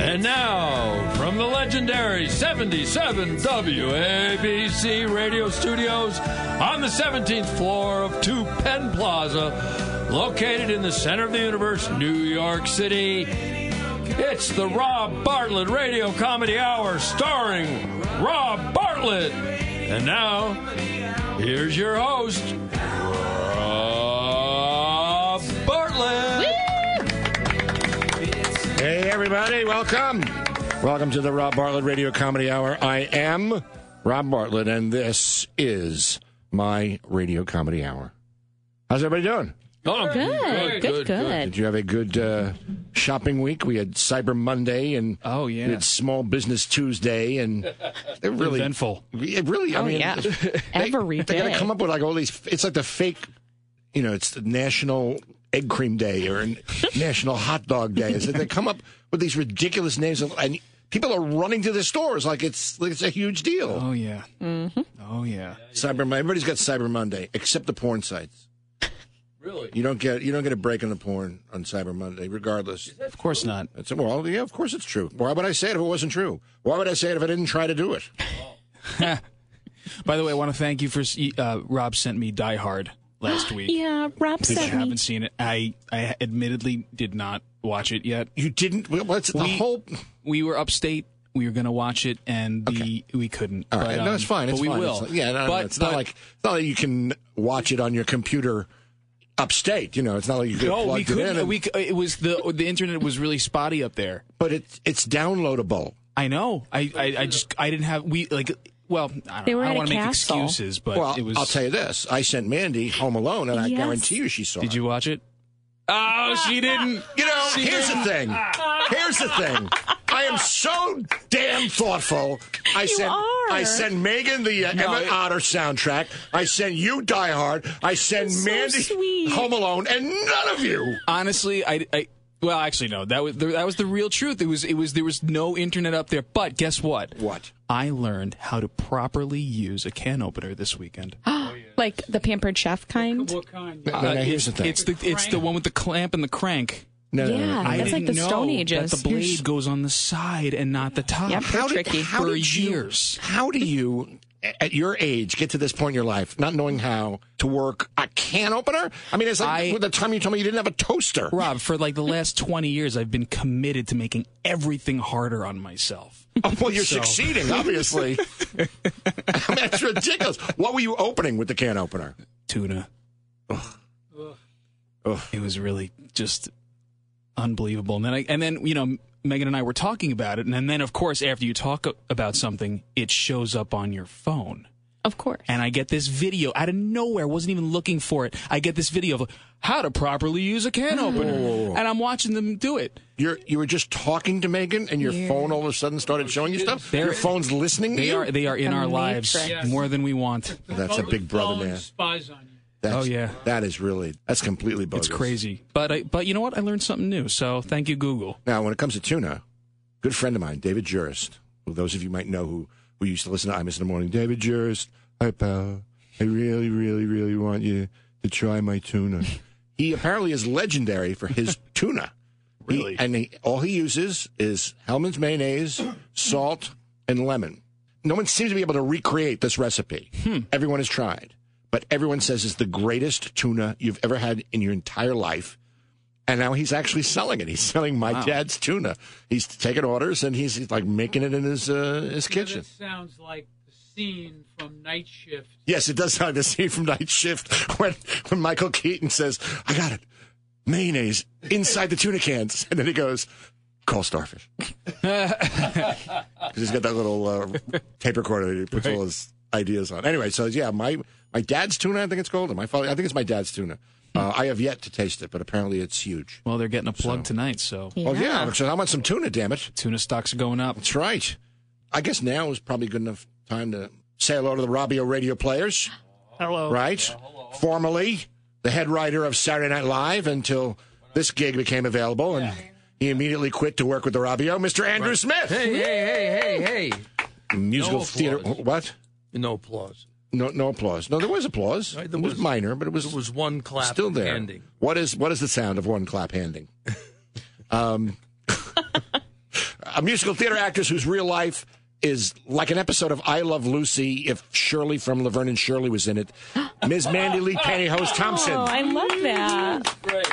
And now, from the legendary 77 WABC radio studios on the 17th floor of 2 Penn Plaza, located in the center of the universe, New York City, it's the Rob Bartlett Radio Comedy Hour starring Rob Bartlett. And now, here's your host, Rob Bartlett. Hey, everybody, welcome. Welcome to the Rob Bartlett Radio Comedy Hour. I am Rob Bartlett, and this is my Radio Comedy Hour. How's everybody doing? Oh, Good, good, good. Did you have a good uh, shopping week? We had Cyber Monday and Oh, yeah. we had Small Business Tuesday, and they're really Eventful. It really, I Oh, mean, yeah. they, Every they got to come up with like all these. It's like the fake, you know, it's the National Egg Cream Day or National Hot Dog Day. It's like they come up with these ridiculous names, of, and people are running to the stores like it's like it's a huge deal. Oh yeah. Mm-hmm. Oh yeah. Cyber, Monday. everybody's got Cyber Monday except the porn sites. Really? You don't get you don't get a break on the porn on Cyber Monday, regardless. Of course not. It's, well, yeah, of course it's true. Why would I say it if it wasn't true? Why would I say it if I didn't try to do it? By the way, I want to thank you for uh, Rob sent me Die Hard last week. Yeah, Rob I sent me. haven't seen it. I I admittedly did not watch it yet. You didn't. well, What's the We- whole? We were upstate. We were going to watch it, and the we couldn't. All right, but, right, no, um, it's fine. It's but we fine. will. It's, yeah, no, no, but, it's not like it's not like you can watch it on your computer upstate. You know, it's not like you could No, plug we it in. couldn't. and- We it was the the internet was really spotty up there. but it's it's downloadable. I know. I I, I just I didn't have we like. Well, I don't, They were I at don't want to make excuses, but well, it was. I'll tell you this: I sent Mandy Home Alone, and I guarantee you she saw. It. Did it. you watch it? Oh, she didn't. You know, She here's the didn't. thing. Here's the thing. I am so damn thoughtful. I sent are. I sent Megan the uh, No, Emmet it- Otter soundtrack. I sent you Die Hard. I sent so Mandy sweet. Home Alone, and none of you. honestly, I, I well, actually, no. That was that was the real truth. It was it was there was no internet up there. But guess what? What? I learned how to properly use a can opener this weekend. like the pampered chef kind. What kind? No, no, here's the thing. It's the it's the one with the clamp and the crank. No, no, no, Yeah. no. I That's like didn't the know Stone Ages. That the blade goes on the side and not the top. Yep, they're How did, tricky. how For did you, years. How do you, at your age, get to this point in your life, not knowing how to work a can opener? I mean, it's like I- with the time you told me you didn't have a toaster. Rob, for like the last 20 years, I've been committed to making everything harder on myself. Oh, well, you're So- succeeding, obviously. I mean, that's ridiculous. What were you opening with the can opener? Tuna. Ugh. It was really just unbelievable. And then, I, and then you know, Megan and I were talking about it, and then of course, after you talk about something, it shows up on your phone. Of course. And I get this video out of nowhere. Wasn't even looking for it. I get this video of how to properly use a can opener, oh. and I'm watching them do it. You're you were just talking to Megan, and your phone all of a sudden started oh, showing you stuff. They're- your phone's listening to They you. are they are in our The lives Matrix. more than we want. That's a big brother, man. Spies on you. That's, Oh, yeah. that is really that's completely bogus. It's crazy. But I, but you know what? I learned something new. So thank you, Google. Now, when it comes to tuna, good friend of mine, David Jurist, who those of you might know who, who used to listen to Imus in the Morning, David Jurist, hi pal, I really, really, really want you to try my tuna. he apparently is legendary for his tuna. Really? He, and he, all he uses is Hellmann's mayonnaise, salt, and lemon. No one seems to be able to recreate this recipe. Hmm. Everyone has tried. But everyone says it's the greatest tuna you've ever had in your entire life. And now he's actually selling it. He's selling my dad's tuna. He's taking orders and he's, he's like making it in his uh, his Yeah, kitchen. that sounds like the scene from Night Shift. Yes, it does sound like the scene from Night Shift when when Michael Keaton says, "I got it, mayonnaise inside the tuna cans," and then he goes, "Call Starfish," because he's got that little uh, tape recorder that he puts all his ideas on. Anyway, so yeah, my my dad's tuna, I think it's called, and my father, I think it's my dad's tuna. Uh, I have yet to taste it, but apparently it's huge. Well, they're getting a plug tonight, so Well, yeah, so I want some tuna, damn it. tuna stocks are going up. That's right. I guess now is probably good enough time to say hello to the Robbio radio players. Hello. Right? Hello. Formerly the head writer of Saturday Night Live until this gig became available, and he immediately quit to work with the Robbio, Mr. Andrew Smith. Hey, hey, hey, hey, hey. Musical No theater. What? No applause. No, no applause. No, there was applause. Right, there it was, was- minor, but it was It was one clap still there. handing. What is what is the sound of one clap handing? um, a musical theater actress whose real life is like an episode of I Love Lucy if Shirley from Laverne and Shirley was in it. Ms. Mandy Lee Pantyhose Thompson, Oh, I love that. Great.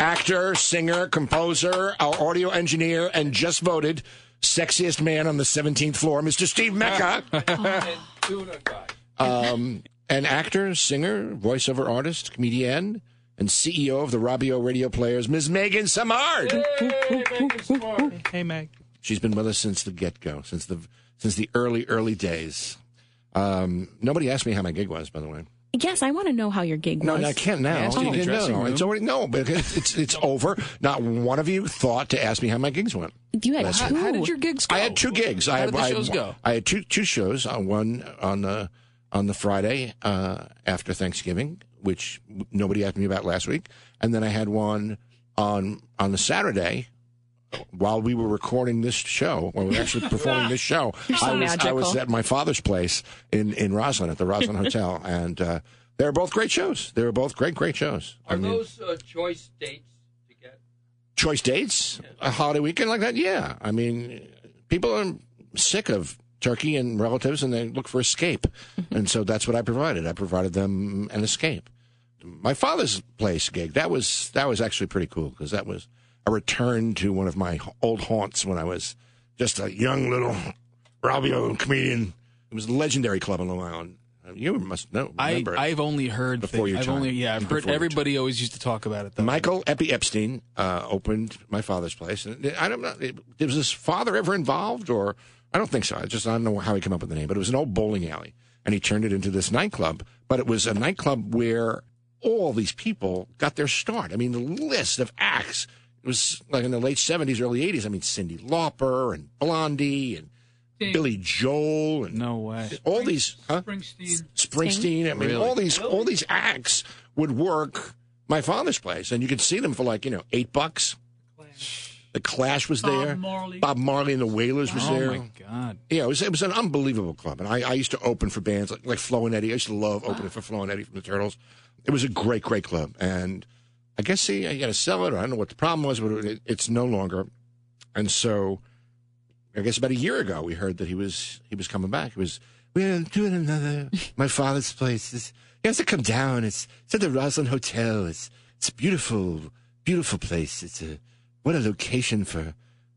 actor, singer, composer, our audio engineer, and just voted sexiest man on the 17th floor, Mr. Steve Mecca. And tuna guy. Um, an actor, singer, voiceover artist, comedian, and CEO of the Robbio Radio Players, Ms. Megan Samard. Hey, make it smart. Hey, Meg. She's been with us since the get go, since the since the early early days. Um, nobody asked me how my gig was, by the way. Yes, I want to know how your gig No, was. I can't now. asked you in no, no, it's already no, but it's it's, it's over. Not one of you thought to ask me how my gigs went. You had two. How, how did your gigs go? I had two gigs. I had, did the I shows had, go? I had two two shows. Uh, one on the on the Friday uh, after Thanksgiving, which nobody asked me about last week, and then I had one on on the Saturday while we were recording this show, while we were actually performing this show. You're so I was I was at my father's place in in Roslyn at the Roslyn Hotel, and uh, they were both great shows. They were both great great shows. Are I mean, those uh, choice dates to get? choice dates, a holiday weekend like that. Yeah, I mean, people are sick of turkey and relatives, and they look for escape, and so that's what I provided. I provided them an escape. My father's place gig that was that was actually pretty cool because that was a return to one of my old haunts when I was just a young little Robbio comedian. It was a legendary club on Long Island. You must know. I. I've only heard Before things- your I've time. only yeah I've heard everybody always used to talk about it though. Michael Eppie Epstein uh, opened my father's place. And I don't know, it- was his father ever involved, or I don't think so. I just I don't know how he came up with the name, but it was an old bowling alley, and he turned it into this nightclub. But it was a nightclub where all these people got their start. I mean, the list of acts. It was like in the late seventies, early eighties. I mean, Cyndi Lauper and Blondie and Billy Joel and no way. all these. Huh? Springsteen. Springsteen. I mean, Really? all these all these acts would work my father's place, and you could see them for like you know eight bucks. The Clash was Bob there. Marley. Bob Marley and the Wailers was Oh there. Oh my god. Yeah, it was it was an unbelievable club, and I, I used to open for bands like like Flo and Eddie. I used to love opening for Flo and Eddie from the Turtles. It was a great, great club, and I guess see, you got to sell it. Or I don't know what the problem was, but it, it's no longer. And so, I guess about a year ago, we heard that he was he was coming back. He was we're doing another my father's place. He has to come down. It's it's at the Roslyn Hotel. It's it's a beautiful, beautiful place. It's a what a location for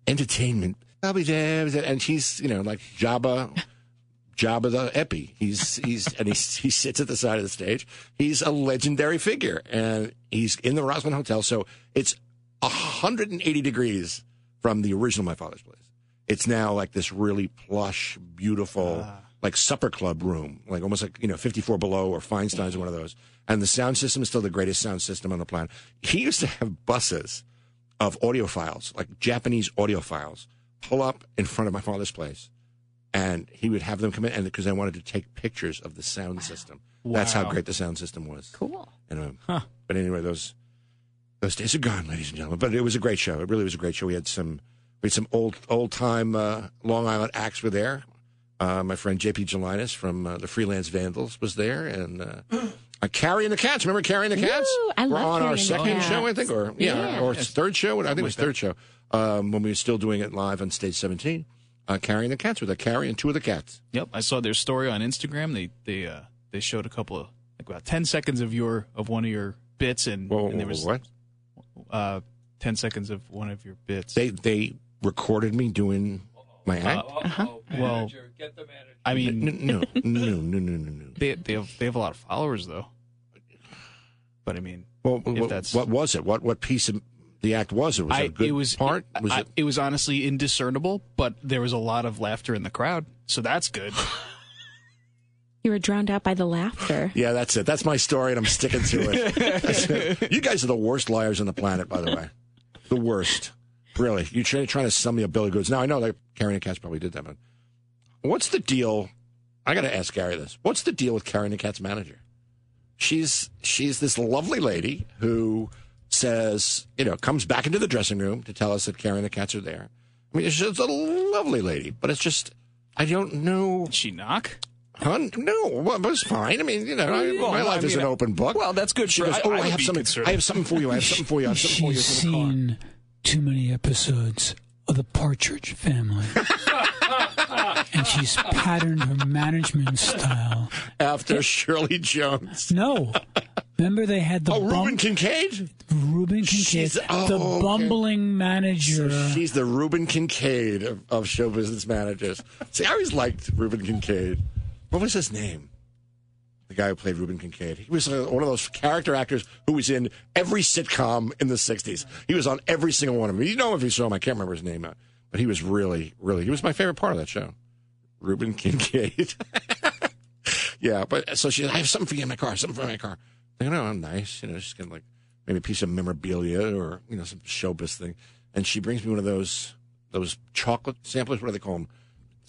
entertainment. I'll be there, and she's you know like Jabba. Jabba the Eppie. He's he's and he's, he sits at the side of the stage. He's a legendary figure, and he's in the Roslyn Hotel. So it's 180 degrees from the original My Father's Place. It's now like this really plush, beautiful, ah. like supper club room, like almost like you know 54 Below or Feinstein's or one of those. And the sound system is still the greatest sound system on the planet. He used to have buses of audiophiles, like Japanese audiophiles, pull up in front of my father's place and he would have them come in and because I wanted to take pictures of the sound system. That's how great the sound system was. Cool. And, um, But anyway, those those days are gone, ladies and gentlemen. But it was a great show. It really was a great show. We had some we had some old old time uh, Long Island acts were there. Uh, my friend JP Gelinas from uh, the Freelance Vandals was there, and uh, uh, Carrie and the Cats. Remember Carrie and the Cats? Ooh, I We're love on Carrie our second show, I think, or yeah, Yeah. or third show. I think it was third show um, when we were still doing it live on stage seventeen. Uh, Carrie and the Cats with a Carrie and two of the cats. Yep, I saw their story on Instagram. They they uh they showed a couple of like about ten seconds of your of one of your bits, and, Whoa, and there was what? uh ten seconds of one of your bits. They they recorded me doing my act. Uh-oh, Well- manager, get the manager. I mean, no, no, no, no, no, no, no. they they have they have a lot of followers though. But I mean, Well, If what, that's- what was it? What what piece of the act was it? Was I it a good it was part? Was I- it? it was honestly indiscernible, but there was a lot of laughter in the crowd, so that's good. You were drowned out by the laughter. Yeah, that's it. That's my story, and I'm sticking to it. You guys are the worst liars on the planet, by the way. The worst. Really. You're trying, trying to sell me a bill of goods. Now, I know that Karen and the Cats probably did that, but what's the deal? I got to ask Gary this. What's the deal with Karen the Cat's manager? She's she's this lovely lady who says, you know, comes back into the dressing room to tell us that Karen and the cats are there. I mean, she's a lovely lady, but it's just, I don't know. Did she knock? Huh? No, well, it was fine. I mean, you know, I, Well, my I life is an open book. well, that's good She for- goes, I- oh, I I, have something. concerned. I have something for you. I have something for you. I have something for you. She's It's in seen too many episodes of the Partridge Family. and she's patterned her management style. After Shirley Jones. No. Remember they had the Oh, bum- Reuben Kincaid? Reuben Kincaid, She's- oh, the okay. bumbling manager. She's the Reuben Kincaid of, of show business managers. See, I always liked Reuben Kincaid. What was his name? The guy who played Reuben Kincaid. He was uh, one of those character actors who was in every sitcom in the 60s. He was on every single one of them. You know him if you saw him. I can't remember his name, but he was really, really, he was my favorite part of that show. Reuben Kincaid. yeah, but so she, I have something for you in my car, something for my car. I know, I'm nice. You know, she's getting like maybe a piece of memorabilia or, you know, some showbiz thing. And she brings me one of those, those chocolate samplers. What do they call them?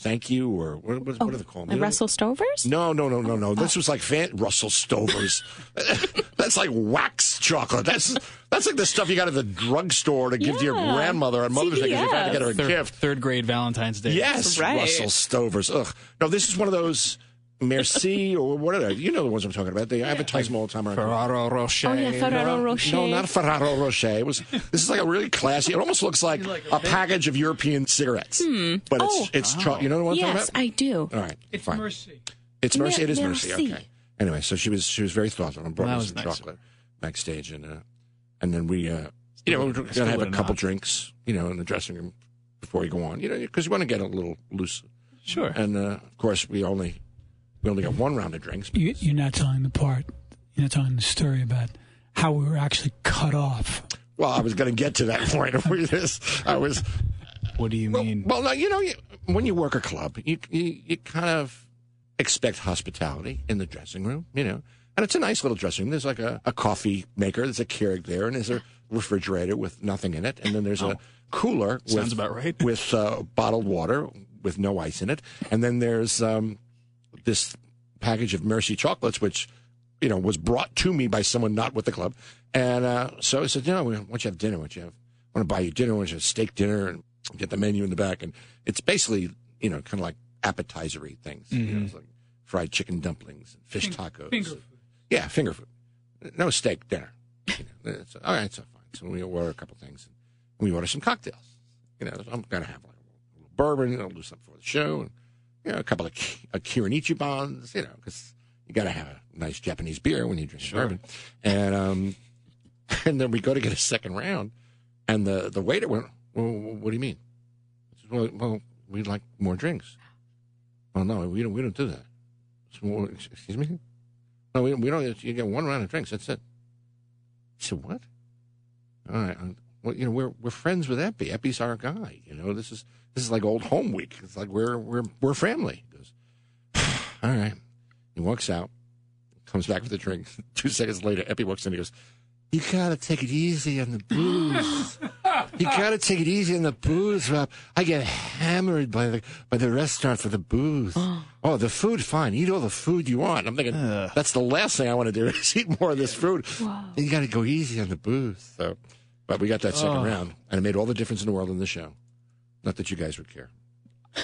Thank you, or what, what, what do they call them? Oh, like Russell Stovers? No, no, no, no, no. This oh. was like fan- Russell Stovers. that's like wax chocolate. That's that's like the stuff you got at the drugstore to give to your grandmother on Mother's Day because you tried to get her a Third, gift. third grade Valentine's Day. Yes, Right. Russell Stovers. Ugh. No, this is one of those Merci or what are they? You know the ones I'm talking about. They advertise them all the time. around here. Ferrero Rocher. Oh, yeah, Ferrero Rocher. No, not a Ferrero Rocher. It was. This is like a really classy. It almost looks like a package of European cigarettes, but it's Oh. it's cho- you know what I'm Yes, talking I do. All right, It's fine. mercy. It's mercy. It is Mer- mercy. merci. Okay. Anyway, so she was she was very thoughtful and brought Well, that me some nice. chocolate backstage, and uh, and then we uh, you know we're gonna have a couple knocked. drinks, you know, in the dressing room before you go on, you know, because you want to get a little loose. Sure. And uh, of course, we only we only got one round of drinks. You, you're not telling the part, you're not telling the story about how we were actually cut off. Well, I was going to get to that point. Where this, I was. What do you Well, mean? well, no, you know, you, when you work a club, you, you you kind of expect hospitality in the dressing room, you know, and it's a nice little dressing room. There's like a, a coffee maker, there's a Keurig there, and there's a refrigerator with nothing in it, and then there's a cooler Oh. Sounds with, about right. with uh, bottled water with no ice in it, and then there's um, this package of Mercy chocolates, which you know was brought to me by someone not with the club, and uh, so I said, "No, why don't you have dinner? Why don't you have? I want to buy you dinner. Why don't you have steak dinner and get the menu in the back?" And it's basically you know kind of like appetizery things, you know, like fried chicken dumplings, and fish tacos, Finger food. yeah, finger food. No steak dinner. You know, it's, all right, so fine. So we order a couple things. And we order some cocktails. You know, I'm going to have like a little bourbon. I'll do something for the show. And, you know, a couple of Ki- Kirin Ichibans, you know, because you got to have a nice Japanese beer when you drink bourbon. And, um, and then we go to get a second round. And the, the waiter went, well, what do you mean? Said, well, well, we'd like more drinks. Well, no, we don't, we don't do that. Said, well, excuse me? No, we, we don't. You get one round of drinks. That's it. He said, "What? All right. Well, you know, we're we're friends with Eppie. Eppie's our guy. You know, this is this is like old home week. It's like we're we're we're family." He goes, "All right." He walks out, comes back with a drink. Two seconds later, Eppie walks in. He goes, "You gotta take it easy on the booze. you gotta take it easy on the booze, Rob. I get hammered by the by the restaurant for the booze. oh, the food, fine. Eat all the food you want. I'm thinking that's the last thing I want to do is eat more of this food. You got to go easy on the booze. So, but we got that second round, and it made all the difference in the world in the show. Not that you guys would care.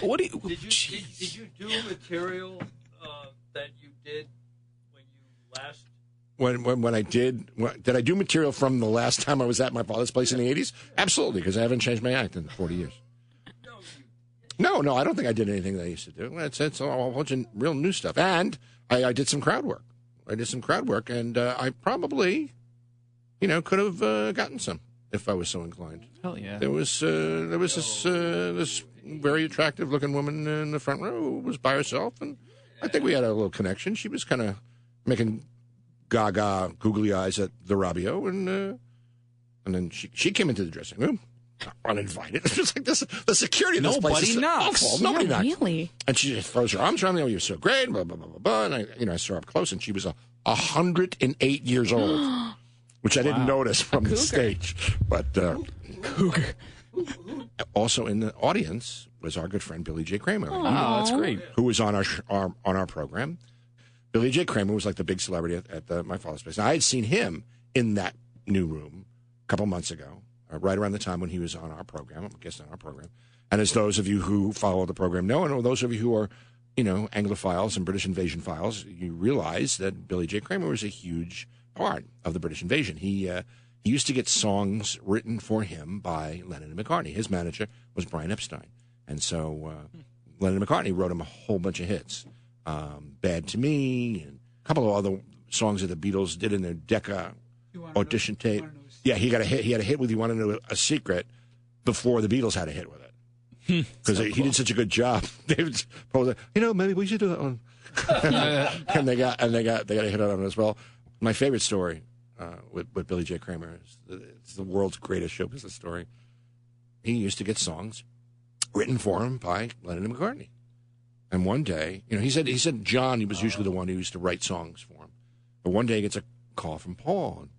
What do you? Did you did, did you do material uh, that you did when you last? When, when when I did, when, did I do material from the last time I was at my father's place in the '80s? Absolutely, because I haven't changed my act in 40 years. No, no, I don't think I did anything that I used to do. It's, it's a whole bunch of real new stuff. And I, I did some crowd work. I did some crowd work, and uh, I probably, you know, could have uh, gotten some if I was so inclined. Hell yeah. There was uh, there was this uh, this very attractive looking woman in the front row who was by herself, and I think we had a little connection. She was kind of making gaga googly eyes at the Robbio, and uh, and then she she came into the dressing room uninvited. It's just like this. The security in this place Nobody is knocks. awful. Nobody yeah, knocks. really? And she just throws her arms around me. Oh, you're so great. Blah blah blah blah blah. And I, you know, I saw her up close, and she was a, a hundred and eight years old, which I didn't notice from the stage. But uh, also in the audience was our good friend Billy J. Kramer, Oh, that's great. who was on our, our on our program. Billy J. Kramer was like the big celebrity at, at the, my father's place. Now, I had seen him in that new room a couple months ago, uh, right around the time when he was on our program, I guess on our program. And as those of you who follow the program know, and those of you who are, you know, Anglophiles and British invasion files, you realize that Billy J. Kramer was a huge part of the British invasion. He uh, he used to get songs written for him by Lennon and McCartney. His manager was Brian Epstein, and so uh, Lennon and McCartney wrote him a whole bunch of hits, um, "Bad to Me" and a couple of other songs that the Beatles did in their Decca audition tape. Yeah, he got a hit. He had a hit with "You Want to Know a Secret" before the Beatles had a hit with it because he did such a good job. David Paul was like, you know, maybe we should do that one. and they got and they got they got a hit on it as well. My favorite story uh, with with Billy J. Kramer is the, it's the world's greatest show business story. He used to get songs written for him by Lennon and McCartney. And one day, you know, he said he said John he was usually the one who used to write songs for him. But one day he gets a call from Paul. And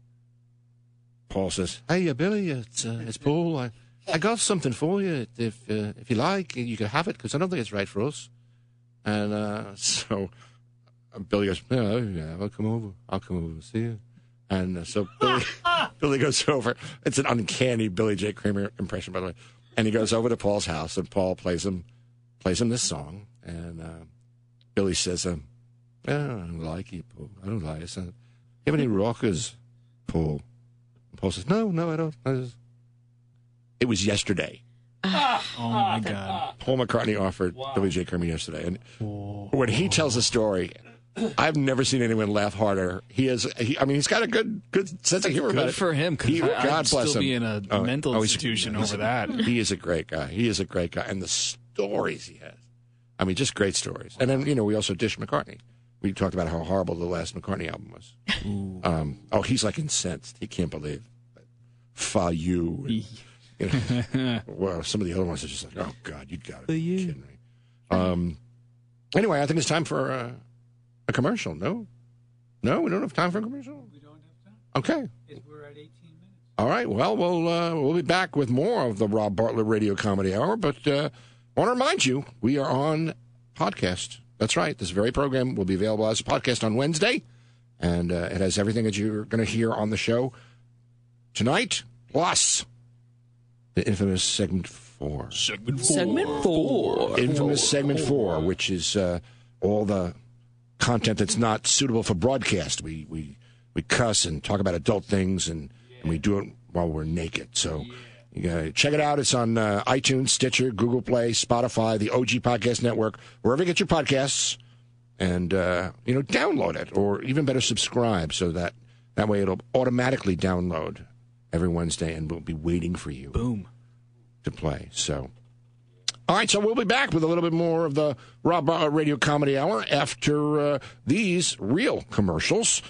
Paul says, "Hey, uh, Billy, it's uh, it's Paul. I, I got something for you. If uh, if you like, you can have it because I don't think it's right for us." And uh, so Billy goes, "Yeah, yeah, I'll come over. I'll come over and see you." And uh, so Billy, Billy goes over. It's an uncanny Billy J. Kramer impression, by the way. And he goes over to Paul's house, and Paul plays him plays him this song. And uh, Billy says, um, yeah, I don't like it, Paul. I don't like it. So, you have any rockers, Paul? And Paul says, no, no, I don't. I just... It was yesterday. Oh my God. Paul McCartney offered Billy J. Kramer yesterday. And when he tells the story, I've never seen anyone laugh harder. He is, he, I mean, he's got a good good sense of humor about Good it. for him. Because He- I, God I'd bless still him. be in a Oh, mental oh, institution over that. He is a great guy. He is a great guy. And the stories he has. I mean, just great stories. And then, you know, we also dish McCartney. We talked about how horrible the last McCartney album was. Um, oh, he's like incensed. He can't believe. Fa you. and, you know, well, some of the other ones are just like, oh, God, you got to be kidding me. Um, anyway, I think it's time for uh, a commercial. No? No, we don't have time for a commercial? We don't have time. Okay. If we're at 18 minutes. All right. Well, we'll uh, we'll be back with more of the Rob Bartlett Radio Comedy Hour. But uh, I want to remind you, we are on podcast. That's right. This very program will be available as a podcast on Wednesday, and uh, it has everything that you're going to hear on the show tonight, plus the infamous segment four. Segment four. Segment four. Infamous segment four, which is uh, all the content that's not suitable for broadcast. We we we cuss and talk about adult things, and, and we do it while we're naked. So. You gotta check it out. It's on uh, iTunes, Stitcher, Google Play, Spotify, the OG Podcast Network, wherever you get your podcasts, and uh, you know, download it, or even better, subscribe, so that that way it'll automatically download every Wednesday, and we'll be waiting for you Boom. to play. So, all right, so we'll be back with a little bit more of the Rob Bartlett Radio Comedy Hour after uh, these real commercials.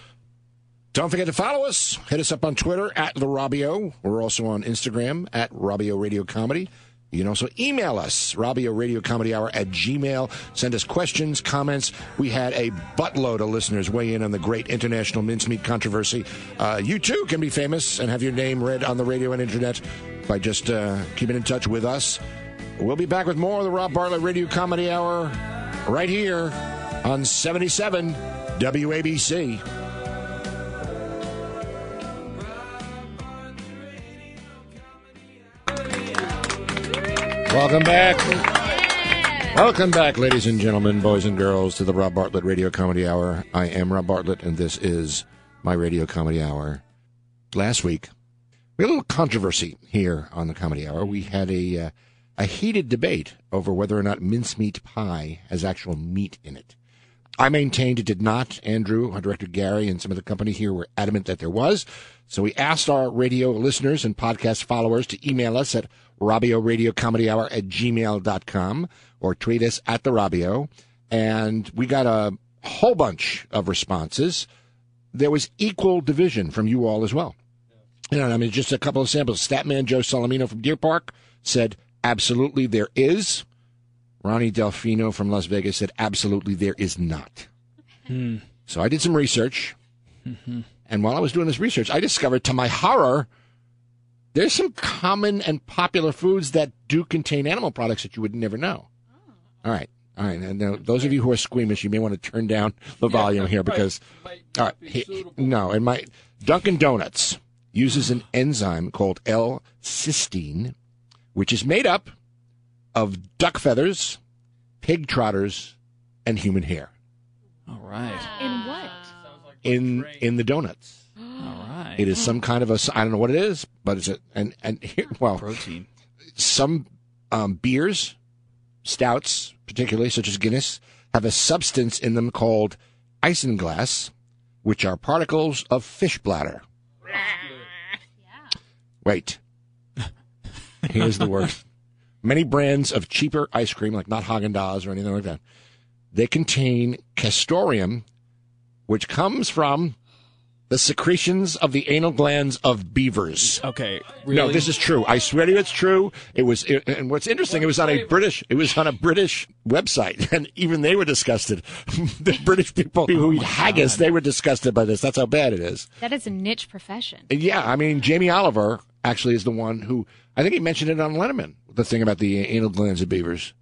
Don't forget to follow us. Hit us up on Twitter at the Robbio. We're also on Instagram at Robbio Radio Comedy. You can also email us, Robbio Radio Comedy Hour at Gmail. Send us questions, comments. We had a buttload of listeners weigh in on the great international mincemeat controversy. Uh, you too can be famous and have your name read on the radio and internet by just uh, keeping in touch with us. We'll be back with more of the Rob Bartlett Radio Comedy Hour right here on 77 WABC. Welcome back. Welcome back, ladies and gentlemen, boys and girls, to the Rob Bartlett Radio Comedy Hour. I am Rob Bartlett, and this is my Radio Comedy Hour. Last week, we had a little controversy here on the Comedy Hour. We had a uh, a heated debate over whether or not mincemeat pie has actual meat in it. I maintained it did not. Andrew, our director Gary, and some of the company here were adamant that there was. So we asked our radio listeners and podcast followers to email us at Robbio Radio Comedy Hour at gmail.com or tweet us at the Robbio. And we got a whole bunch of responses. There was equal division from you all as well. You know, I mean, just a couple of samples. Statman Joe Salamino from Deer Park said, absolutely there is. Ronnie Delfino from Las Vegas said, absolutely there is not. So I did some research. And while I was doing this research, I discovered to my horror, there's some common and popular foods that do contain animal products that you would never know. All right. All right. And now, those of you who are squeamish, you may want to turn down the volume here because, all right. he- no, and my Dunkin' Donuts uses an enzyme called L-cysteine, which is made up of duck feathers, pig trotters, and human hair All right. In what? in in the donuts. All right. It is some kind of a I don't know what it is, but it's a and and here, well protein. some um, beers, stouts, particularly such as Guinness, have a substance in them called isinglass, which are particles of fish bladder. Wait. Here's the worst. Many brands of cheaper ice cream, like not Haagen Dazs or anything like that, they contain castoreum, which comes from the secretions of the anal glands of beavers. Okay. Really? No, this is true. I swear to you, it's true. It was, it, and what's interesting, it was on a British, it was on a British website, and even they were disgusted. the British people who eat haggis, they were disgusted by this. That's how bad it is. That is a niche profession. Yeah, I mean, Jamie Oliver actually is the one who I think he mentioned it on Letterman. The thing about the anal glands of beavers.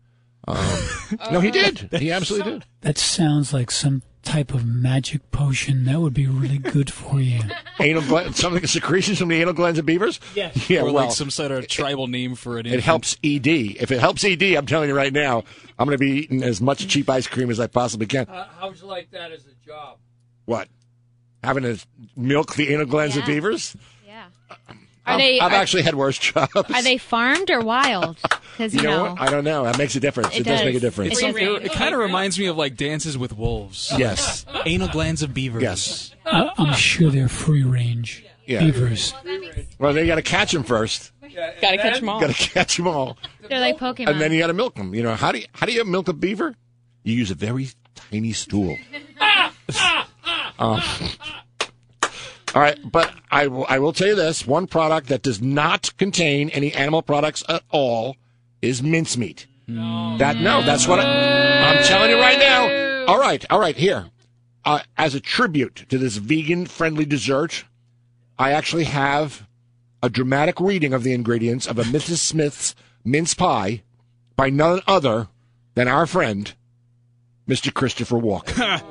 Um, no, he did. He absolutely did. That sounds like some type of magic potion. That would be really good for you. Anal gland, something secretions from the anal glands of beavers. Yes. Yeah, or well, like some sort of tribal name for an It infant. helps ED. If it helps ED, I'm telling you right now, I'm going to be eating as much cheap ice cream as I possibly can. How, how'd you like that as a job? What? Having to milk the anal glands of beavers? Yeah. I've, Are they I've are, actually had worse jobs. are they farmed or wild? Because you, You know what? I don't know. That makes a difference. It, It does. does. make a difference. It does. It, kind of reminds me of like Dances with Wolves. Yes. Anal glands of beavers. Yes. I, I'm sure they're free range Yeah. beavers. Well, they got to catch them first. gotta catch them all. Got to catch them all, They're like Pokemon. and then you got to milk them. You know how do you, how do you milk a beaver? You use a very tiny stool. Um, all right, but I will, I will tell you this: one product that does not contain any animal products at all is mincemeat. No. That no, that's what I, I'm telling you right now. All right, all right, here. Uh, as a tribute to this vegan-friendly dessert, I actually have a dramatic reading of the ingredients of a Mrs. Smith's mince pie by none other than our friend, Mr. Christopher Walken.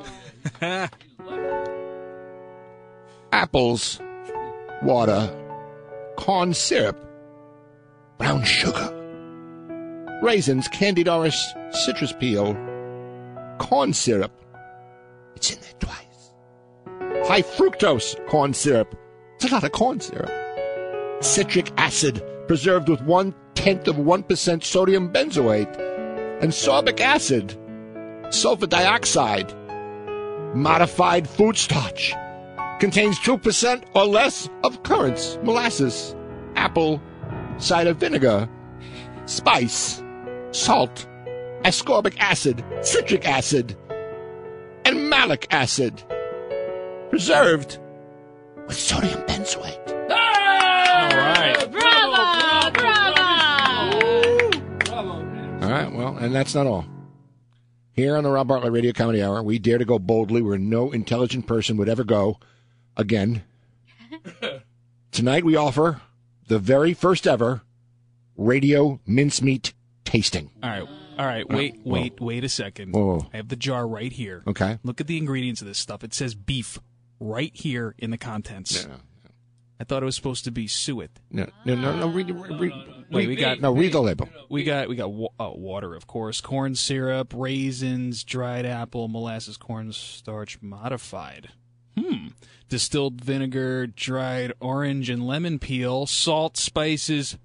Apples, water, corn syrup, brown sugar, raisins, candied orange, citrus peel, corn syrup. It's in there twice. High fructose corn syrup. It's a lot of corn syrup citric acid preserved with one tenth of 1% sodium benzoate, and sorbic acid, sulfur dioxide, modified food starch, contains 2% or less of currants, molasses, apple, cider vinegar, spice, salt, ascorbic acid, citric acid, and malic acid, preserved with sodium benzoate. All right. Bravo! Bravo! Bravo. All right, well, and that's not all. Here on the Rob Bartlett Radio Comedy Hour, we dare to go boldly where no intelligent person would ever go again. Tonight we offer the very first ever radio mincemeat tasting. All right. All right. Wait, whoa. wait, wait a second. Whoa. I have the jar right here. Okay. Look at the ingredients of this stuff. It says beef right here in the contents. No, I thought it was supposed to be suet. no, no, no. no read, read, read, Wait, we got no, read the label. we got we got uh, water, of course, corn syrup, raisins, dried apple, molasses, cornstarch modified. Hmm. Distilled vinegar, dried orange and lemon peel, salt, spices,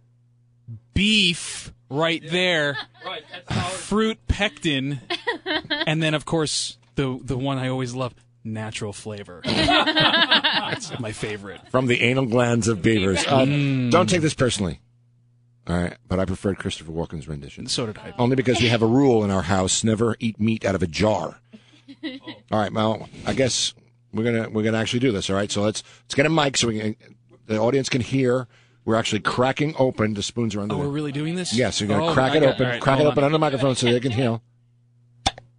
beef right there, Right, that's how fruit pectin, and then of course the the one I always love, natural flavor. That's my favorite. From the anal glands of beavers. Uh, Don't take this personally. All right, but I preferred Christopher Walken's rendition. So did I. Only because we have a rule in our house: never eat meat out of a jar. All right, well, I guess we're gonna we're gonna actually do this. All right, so let's let's get a mic so we can, the audience can hear. We're actually cracking open. The spoons are under. Oh, the- we're really doing this? yes, you're gonna Oh, crack it got- open. all right, crack it hold open on. under the microphone so they can hear.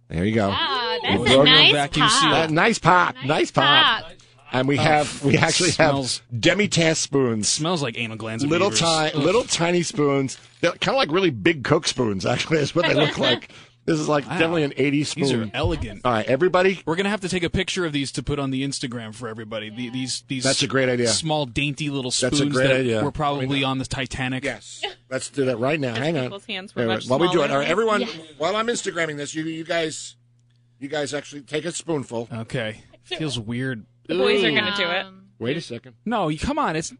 There you go. Ah, We're that's a nice vacuum pop. seal. Uh, nice pop, nice, pop. pop. And we have we actually smells- have demi-tasse spoons. Smells like anal glands. Little tiny, little tiny spoons. They're kind of like really big Coke spoons. Actually, is what they look like. This is like definitely an 80s spoon. These are elegant. All right, everybody. We're gonna have to take a picture of these to put on the Instagram for everybody. The, these these That's a great idea. Small, dainty little spoons That's a spoons great that idea. were probably on the Titanic. Yes. Let's do that right now. Hang on. hands were Wait, wait, much while we do it, smaller. all right, everyone. While I'm Instagramming this, you you guys, you guys actually take a spoonful. Okay, feels weird. The boys are going to do it. Wait a second. No, you come on. It's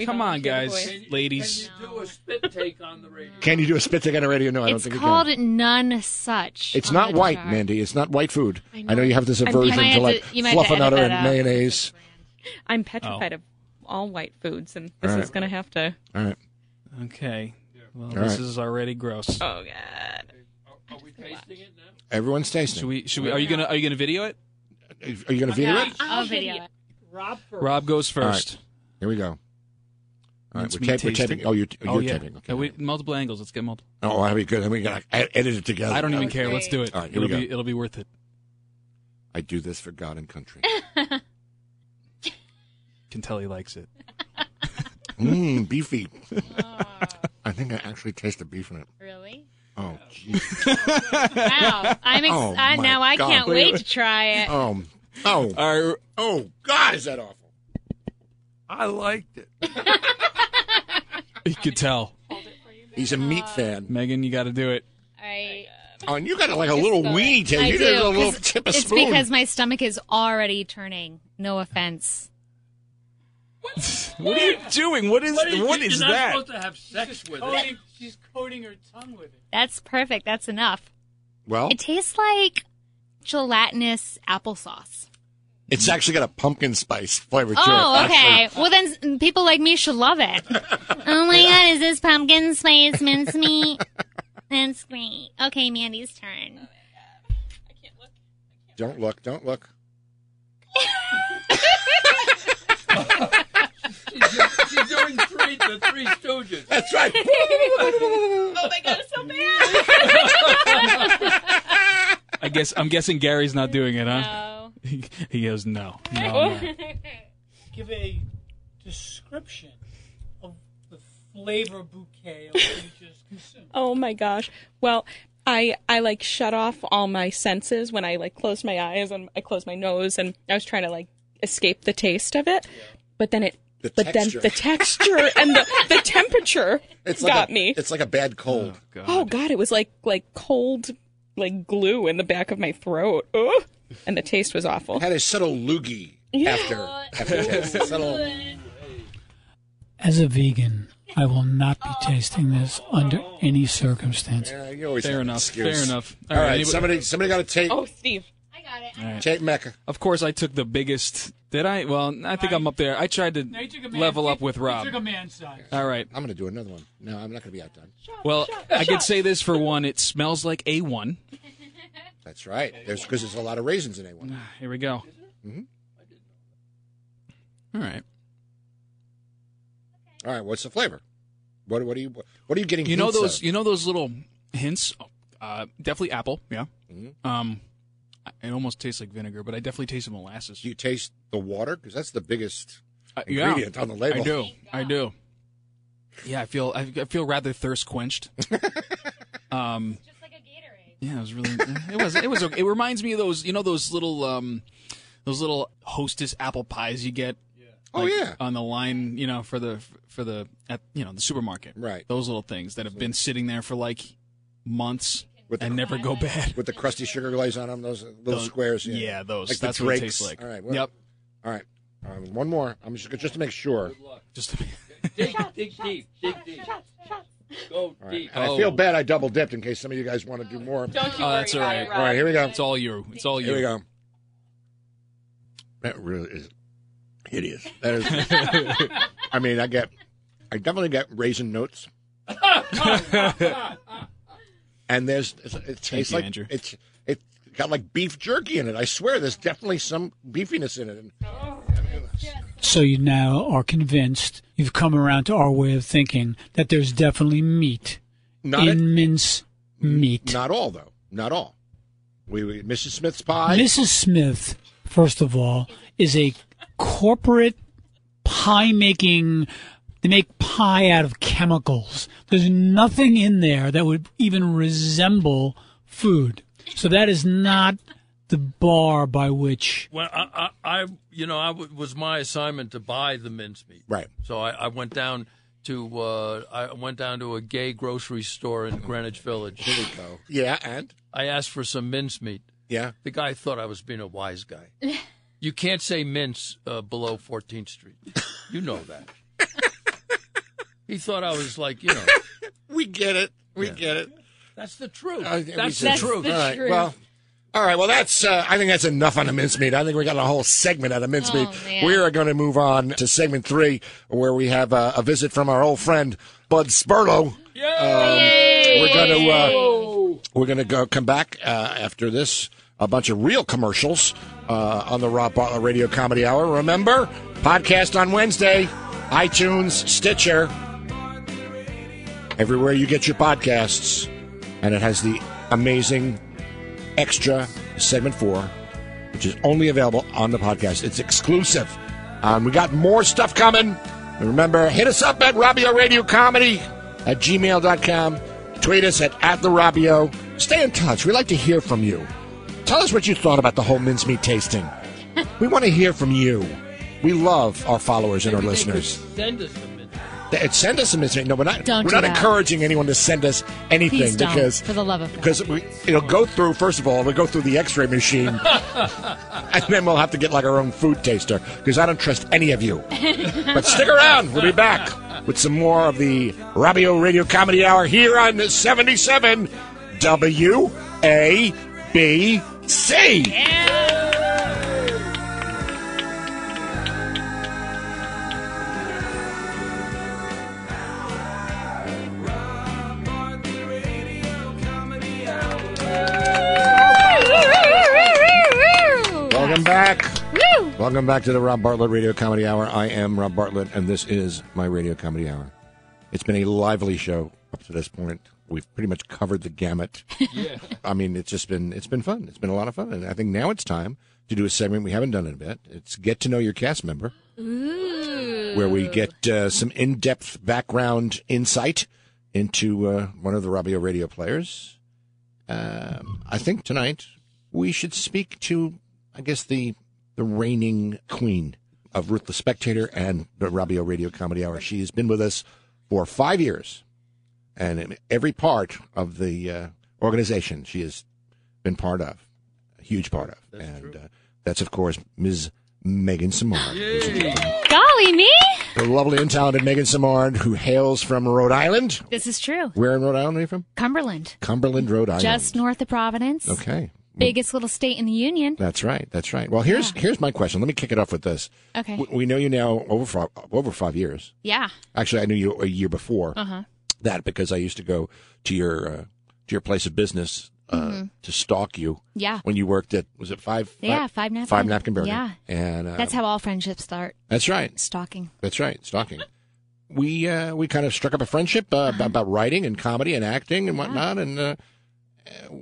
We come on, guys, boys. ladies. Can you do a spit take on the radio? Can you do a spit take on the radio? No, I don't It's think called you can. none such. It's not white, chart. Mandy. It's not white food. I know, know. you have this aversion You might to like to- you might have to fluffing out of mayonnaise. I'm petrified oh. of all white foods, and this All right. is going to have to. All right. Okay. Well, All this right. is already gross. Oh God! Are, are we tasting it now? Everyone's tasting. Should we? Should we? Are you gonna? Are you gonna video it? Are you going to video it? I'll video it. Rob first. Rob goes All right. first. Here we go. All right, we're, me tape, we're taping. Oh, you're, you're oh yeah. taping. Okay. Uh, we, multiple angles. Let's get multiple. Oh, that'd be good. Then we got to edit it together. I don't even care. Let's do it. All right, here it'll we be. It'll be worth it. I do this for God and country. Can tell he likes it. Mmm, beefy. I think I actually taste the beef in it. Really? Oh, jeez. Wow. I'm ex- Oh, I, my now I God. can't Wait, wait wait. to try it. Oh, oh, All right. oh, God, is that awful? I liked it. You could tell. He's a meat fan. Megan, you got to do it. I, Oh, and you got to like a little weenie tail. You do. did a little 'cause tip of it's spoon. because my stomach is already turning. No offense. What are you doing? What is? What is, What you're is not that? supposed to have sex with it. she's coating her tongue with it. That's perfect. That's enough. well, It tastes like gelatinous applesauce. It's actually got a pumpkin spice flavor to Oh, it. okay. actually. Well, then people like me should love it. oh my god, is this pumpkin spice mincemeat? That's great. Okay, Mandy's turn. Oh, don't look. Don't look. She's, she's doing three, the Three Stooges. That's right. Oh my God! It's so bad. I guess. I'm guessing Gary's not doing it, huh? No. He, he goes no. No. no. Give a description of the flavor bouquet of what you just consumed. Oh my gosh. Well, I I like shut off all my senses when I like closed my eyes and I closed my nose and I was trying to like escape the taste of it. But then it The but texture. then the texture and the, the temperature It's like got a, me. It's like a bad cold. Oh God. Oh god, it was like like cold like glue in the back of my throat. Ugh. And the taste was awful. Had a subtle loogie after aftertaste. Subtle. As a vegan, I will not be tasting this under any circumstance. Yeah, you always Fair have an enough. Fair enough. All right, anybody- somebody somebody got to tape Oh, Steve. I got it. tape Mecca. Of course, I took the biggest. Did I? Well, I think I'm up there. I tried to level up with Rob. took a man size. All right. I'm going to do another one. No, I'm not going to be outdone. Well, I could say this for one. It smells like A1. That's right. There's because there's a lot of raisins in A1. Here we go. Mhm. All right. All right, what's the flavor? What what are you what are you getting? You know those. of? You know those little hints. Uh, definitely apple. Yeah. Mm-hmm. Um, it almost tastes like vinegar, but I definitely taste the molasses. Do you taste the water? Because that's the biggest Uh, yeah, ingredient on the label. I do. I do. Yeah, I feel. I, I feel rather thirst quenched. um. Yeah, it was really. It was. It was. It reminds me of those. You know those little. um Those little Hostess apple pies you get. Oh like, yeah. On the line, you know, for the for the at you know the supermarket. Right. Those little things that have been sitting there for like months With and the- never go bad. With the crusty sugar glaze on them, those little Those- squares. Yeah, Yeah, those. Like the That's what it tastes like. All right. well- Yep. All right. Um, one more. I'm just just to make sure. Just. Dig, dig deep, dig deep. Go All right. deep. And I Oh. feel bad. I double dipped in case some of you guys want to do uh, more. Don't you Oh, worry that's all about right. it, All right. Here we go. It's all you. It's all you. Here we go. That really is hideous. That is. I mean, I get. I definitely get raisin notes. and there's it tastes you, like Andrew. it's it got like beef jerky in it. I swear, there's definitely some beefiness in it. Oh, and So you now are convinced you've come around to our way of thinking that there's definitely meat not in it, mince meat. not all though. Not all. We, we Mrs. Smith's pie. Mrs. Smith, first of all, is a corporate pie making. They make pie out of chemicals. There's nothing in there that would even resemble food. So that is not the bar by which. Well, I, I, I you know, I w- was my assignment to buy the mincemeat. Right. So I, I went down to uh, I went down to a gay grocery store in Greenwich Village. Here we go. Yeah, and I asked for some mincemeat. yeah. The guy thought I was being a wise guy. You can't say mince uh, below 14th Street. You know that. he thought I was like, you know, We get it. We get it. that's the truth. Uh, we that's said- the truth. the All right. truth. Well, all right. Well, that's. Uh, I think that's enough on the mincemeat. I think we got a whole segment out of mincemeat. Oh, we are going to move on to segment three, where we have uh, a visit from our old friend Bud Spurlow. Yay! We're going to. Uh, we're going to go come back uh, after this. A bunch of real commercials uh, on the Rob Bartlett Radio Comedy Hour. Remember, podcast on Wednesday, iTunes, Stitcher, everywhere you get your podcasts, and it has the amazing extra segment four, which is only available on the podcast. It's exclusive. Um, we got more stuff coming. And remember, hit us up at Robbio Radio Comedy at gmail.com. Tweet us at, at the Robbio. Stay in touch. We like to hear from you. Tell us what you thought about the whole mincemeat tasting. we want to hear from you. We love our followers and our Maybe listeners. Send us some mincemeat. Th- Send us some mincemeat. No, we're not. Don't we're not that. encouraging anyone to send us anything because for the love of God. because we it'll go through. First of all, we'll go through the X-ray machine, and then we'll have to get like our own food taster because I don't trust any of you. but stick around. We'll be back with some more of the Robbio Radio Comedy Hour here on 77 WABC. Welcome back. Welcome back to the Rob Bartlett Radio Comedy Hour. I am Rob Bartlett, and this is my Radio Comedy Hour. It's been a lively show up to this point. We've pretty much covered the gamut. yeah. I mean, it's just been it's been fun. It's been a lot of fun, and I think now it's time to do a segment we haven't done in a bit. It's get to know your cast member, where we get uh, some in-depth background insight into uh, one of the Robbio radio players. Um, I think tonight we should speak to, I guess the the reigning queen of Ruthless Spectator and the Robbio Radio Comedy Hour. She has been with us for five years, and in every part of the uh, organization she has been part of, a huge part of, and uh, that's of course Ms. Megan Samard, Golly me! the lovely and talented Megan Samard, who hails from Rhode Island. This is true. Where in Rhode Island are you from? Cumberland, Cumberland, Rhode Island. just north of Providence. okay. Biggest little state in the union. That's right. That's right. Well, here's here's my question. Let me kick it off with this. Okay. We, we know you now over five, over five years. Yeah. Actually, I knew you a year before Uh-huh. that because I used to go to your uh, to your place of business uh, to stalk you Mm-hmm. Yeah. when you worked at was it five? Yeah, Five Napkin. Five napkin burger. Yeah. and uh, That's how all friendships start. that's right. Stalking. That's right. Stalking. We uh, we kind of struck up a friendship uh, Uh-huh. about, about writing and comedy and acting and whatnot. And uh,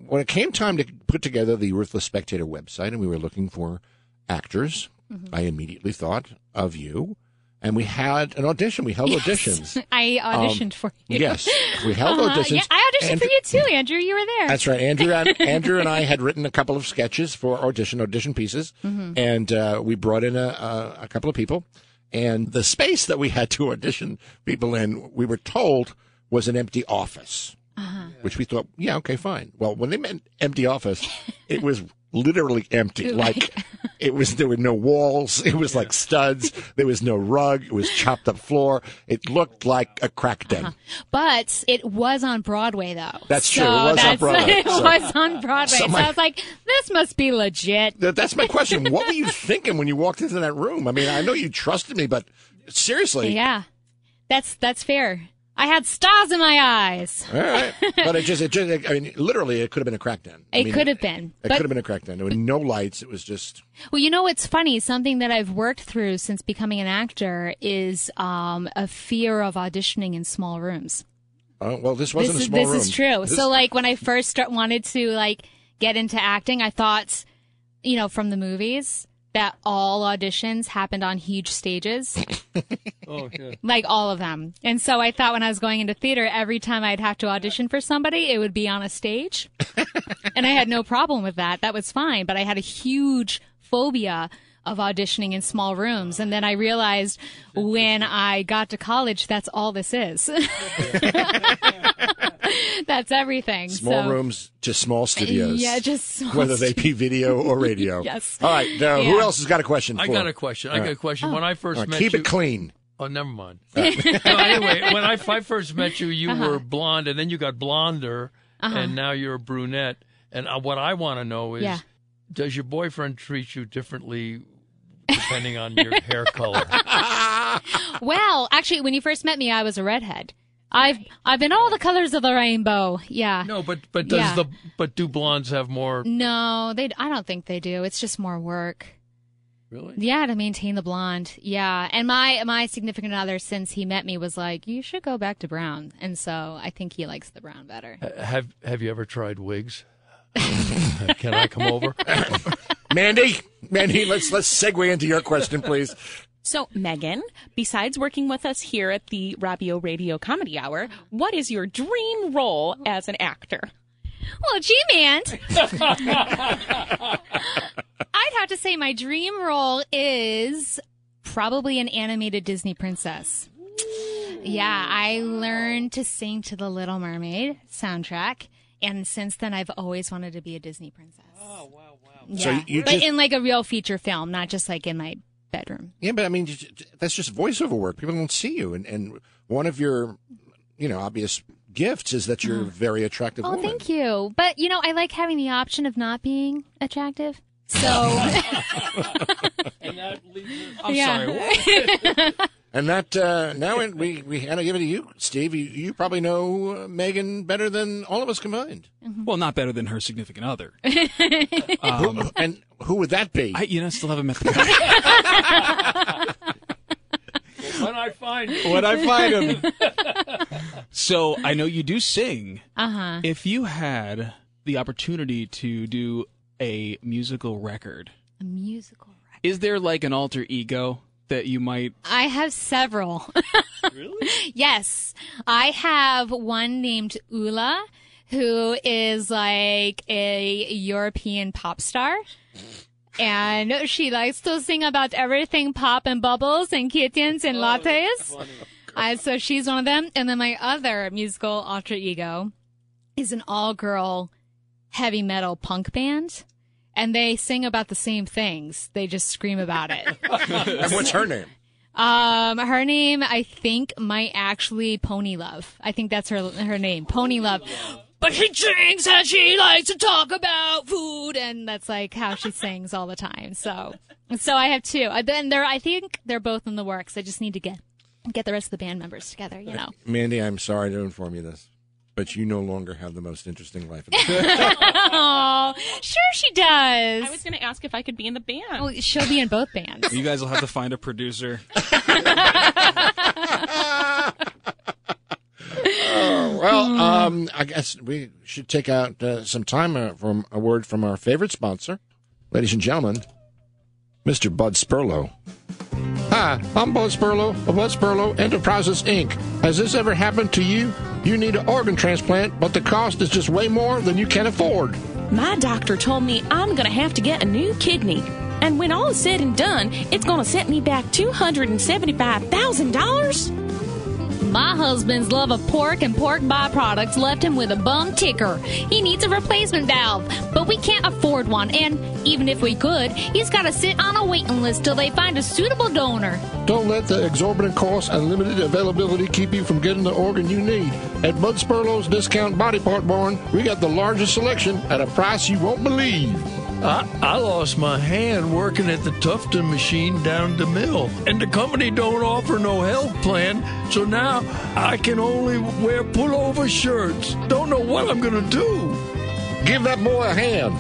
when it came time to put together the Ruthless Spectator website, and we were looking for actors, Mm-hmm. I immediately thought of you. And we had an audition. We held auditions. I auditioned for you. Um, Yes, we held Uh-huh. auditions. Yeah, I auditioned for you too, Andrew. You were there. That's right. Andrew and, Andrew and I had written a couple of sketches for audition audition pieces, Mm-hmm. and uh, we brought in a, a, a couple of people. And the space that we had to audition people in, we were told was an empty office, Uh-huh. which we thought, yeah, okay, fine. Well, when they meant empty office, it was literally empty. Like it was, there were no walls. It was like studs. There was no rug. It was chopped up floor. It looked like a crack den. But it was on Broadway, though. That's true. It was on Broadway. It So- was on Broadway. So So, I was like, this must be legit. That, that's my question. What were you thinking when you walked into that room? I mean, I know you trusted me, but seriously. Yeah, that's that's fair. I had stars in my eyes. All right. But it just, it just, I mean, literally, it could have been a crack den. I It mean, could have been. It But could have been a crack den. There were no lights. It was just, Well, you know what's funny? Something that I've worked through since becoming an actor is um, a fear of auditioning in small rooms. oh, well, this wasn't this a is small this room. This is true. This- so, like when I first start, wanted to like get into acting, I thought, you know, from the movies that all auditions happened on huge stages. Oh, yeah. like all of them. And so I thought when I was going into theater, every time I'd have to audition for somebody, it would be on a stage. and I had no problem with that. That was fine. But I had a huge phobia of auditioning in small rooms. And then I realized when I got to college, that's all this is. that's everything. Small So- rooms to small studios. Yeah, just small whether they be video or radio. Yes. All right. Now, who else has got a question? I for got a question. I All got a right. question. When I first All right, met keep you, keep it clean. Oh, never mind. no, anyway, when I, I first met you, you Uh-huh. were blonde, and then you got blonder, and now you're a brunette. And uh, what I want to know is, Yeah. does your boyfriend treat you differently depending on your hair color? Well, actually, when you first met me, I was a redhead. I've I've been all the colors of the rainbow. Yeah. No, but but does Yeah. the but do blondes have more? No, they. I don't think they do. It's just more work. Really? Yeah, to maintain the blonde. Yeah, and my my significant other since he met me was like, you should go back to brown, and so I think he likes the brown better. Ha- Have Have you ever tried wigs? Can I come over? Mandy, Mandy, let's let's segue into your question, please. So, Megan, besides working with us here at the Robbio Radio Comedy Hour, what is your dream role as an actor? Well, gee, man. I'd have to say my dream role is probably an animated Disney princess. Yeah, I learned to sing to the Little Mermaid soundtrack, and since then I've always wanted to be a Disney princess. Oh wow, wow! Yeah, So you but just- in like a real feature film, not just like in my bedroom. Yeah, but I mean, j- j- that's just voiceover work. People don't see you, and and one of your, you know, obvious gifts is that you're a very attractive Oh, woman. thank you. But you know, I like having the option of not being attractive. So And that leaves us- I'm Yeah. sorry. what? And that uh, now in- we we had to give it to you, Steve. You, you probably know uh, Megan better than all of us combined. Well, not better than her significant other. Who- and who would that be? I, you know, still haven't met the guy. when I find him. when I find him. so I know you do sing. uh huh. If you had the opportunity to do a musical record, A musical. record. is there like an alter ego that you might? I have several. really? Yes. I have one named Ula, who is like a European pop star. And she likes to sing about everything pop and bubbles and kittens and lattes. Uh, so she's one of them. And then my other musical alter ego is an all girl heavy metal punk band. And they sing about the same things. They just scream about it. and what's her name? Um, her name I think might actually Pony Love. I think that's her her name, Pony Love. But she drinks and she likes to talk about food, and that's like how she sings all the time. So, so I have two. Uh, Then they're I think they're both in the works. I just need to get get the rest of the band members together. You know. Mandy, I'm sorry to inform you this, but you no longer have the most interesting life. In the Oh, sure she does. I was going to ask if I could be in the band. Oh, she'll be in both bands. You guys will have to find a producer. well, um, I guess we should take out uh, some time uh, from a word from our favorite sponsor, ladies and gentlemen, Mr. Bud Spurlow. Hi, I'm Bud Spurlow of Bud Spurlow Enterprises Inc. Has this ever happened to you? You need an organ transplant, but the cost is just way more than you can afford. My doctor told me I'm going to have to get a new kidney. And when all is said and done, it's going to set me back $275,000? My husband's love of pork and pork byproducts left him with a bum ticker. He needs a replacement valve, but we can't afford one, and even if we could, he's got to sit on a waiting list till they find a suitable donor. Don't let the exorbitant cost and limited availability keep you from getting the organ you need. At Bud Spurlow's Discount Body Part Barn, we got the largest selection at a price you won't believe. I, I lost my hand working at the Tufton machine down the mill, and the company don't offer no health plan, so now I can only wear pullover shirts. Don't know what I'm gonna do. Give that boy a hand.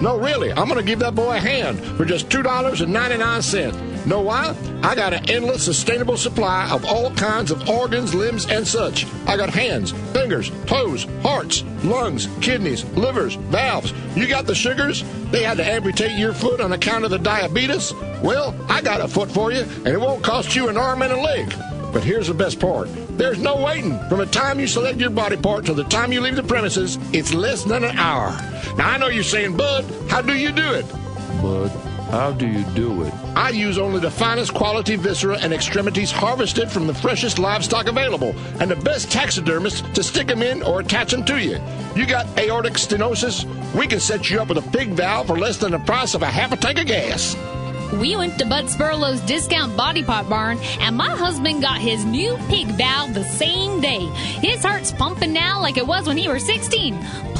No, really, I'm to give that boy a hand for just $2.99. Know why? I got an endless, sustainable supply of all kinds of organs, limbs, and such. I got hands, fingers, toes, hearts, lungs, kidneys, livers, valves. You got the sugars? They had to amputate your foot on account of the diabetes? Well, I got a foot for you, and it won't cost you an arm and a leg. But here's the best part. There's no waiting. From the time you select your body part to the time you leave the premises, it's less than an hour. Now, I know you're saying, Bud, how do you do it? Bud, how do you do it? I use only the finest quality viscera and extremities harvested from the freshest livestock available and the best taxidermists to stick them in or attach them to you. You got aortic stenosis? We can set you up with a pig valve for less than the price of a half a tank of gas. We went to Bud Spurlow's discount body part barn, and my husband got his new pig valve the same day. His heart's pumping now like it was when he was 16.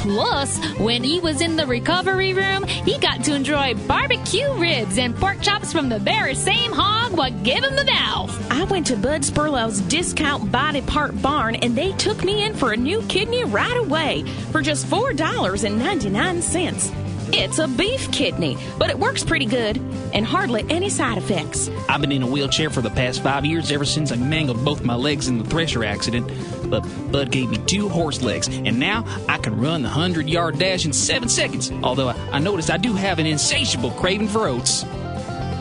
Plus, when he was in the recovery room, he got to enjoy barbecue ribs and pork chops from the very same hog what gave him the valve. I went to Bud Spurlow's discount body part barn and they took me in for a new kidney right away for just $4.99. It's a beef kidney, but it works pretty good and hardly any side effects. I've been in a wheelchair for the past five years ever since I mangled both my legs in the thresher accident. But Bud gave me two horse legs, and now I can run the 100 yard dash in seven seconds. Although I, I noticed I do have an insatiable craving for oats.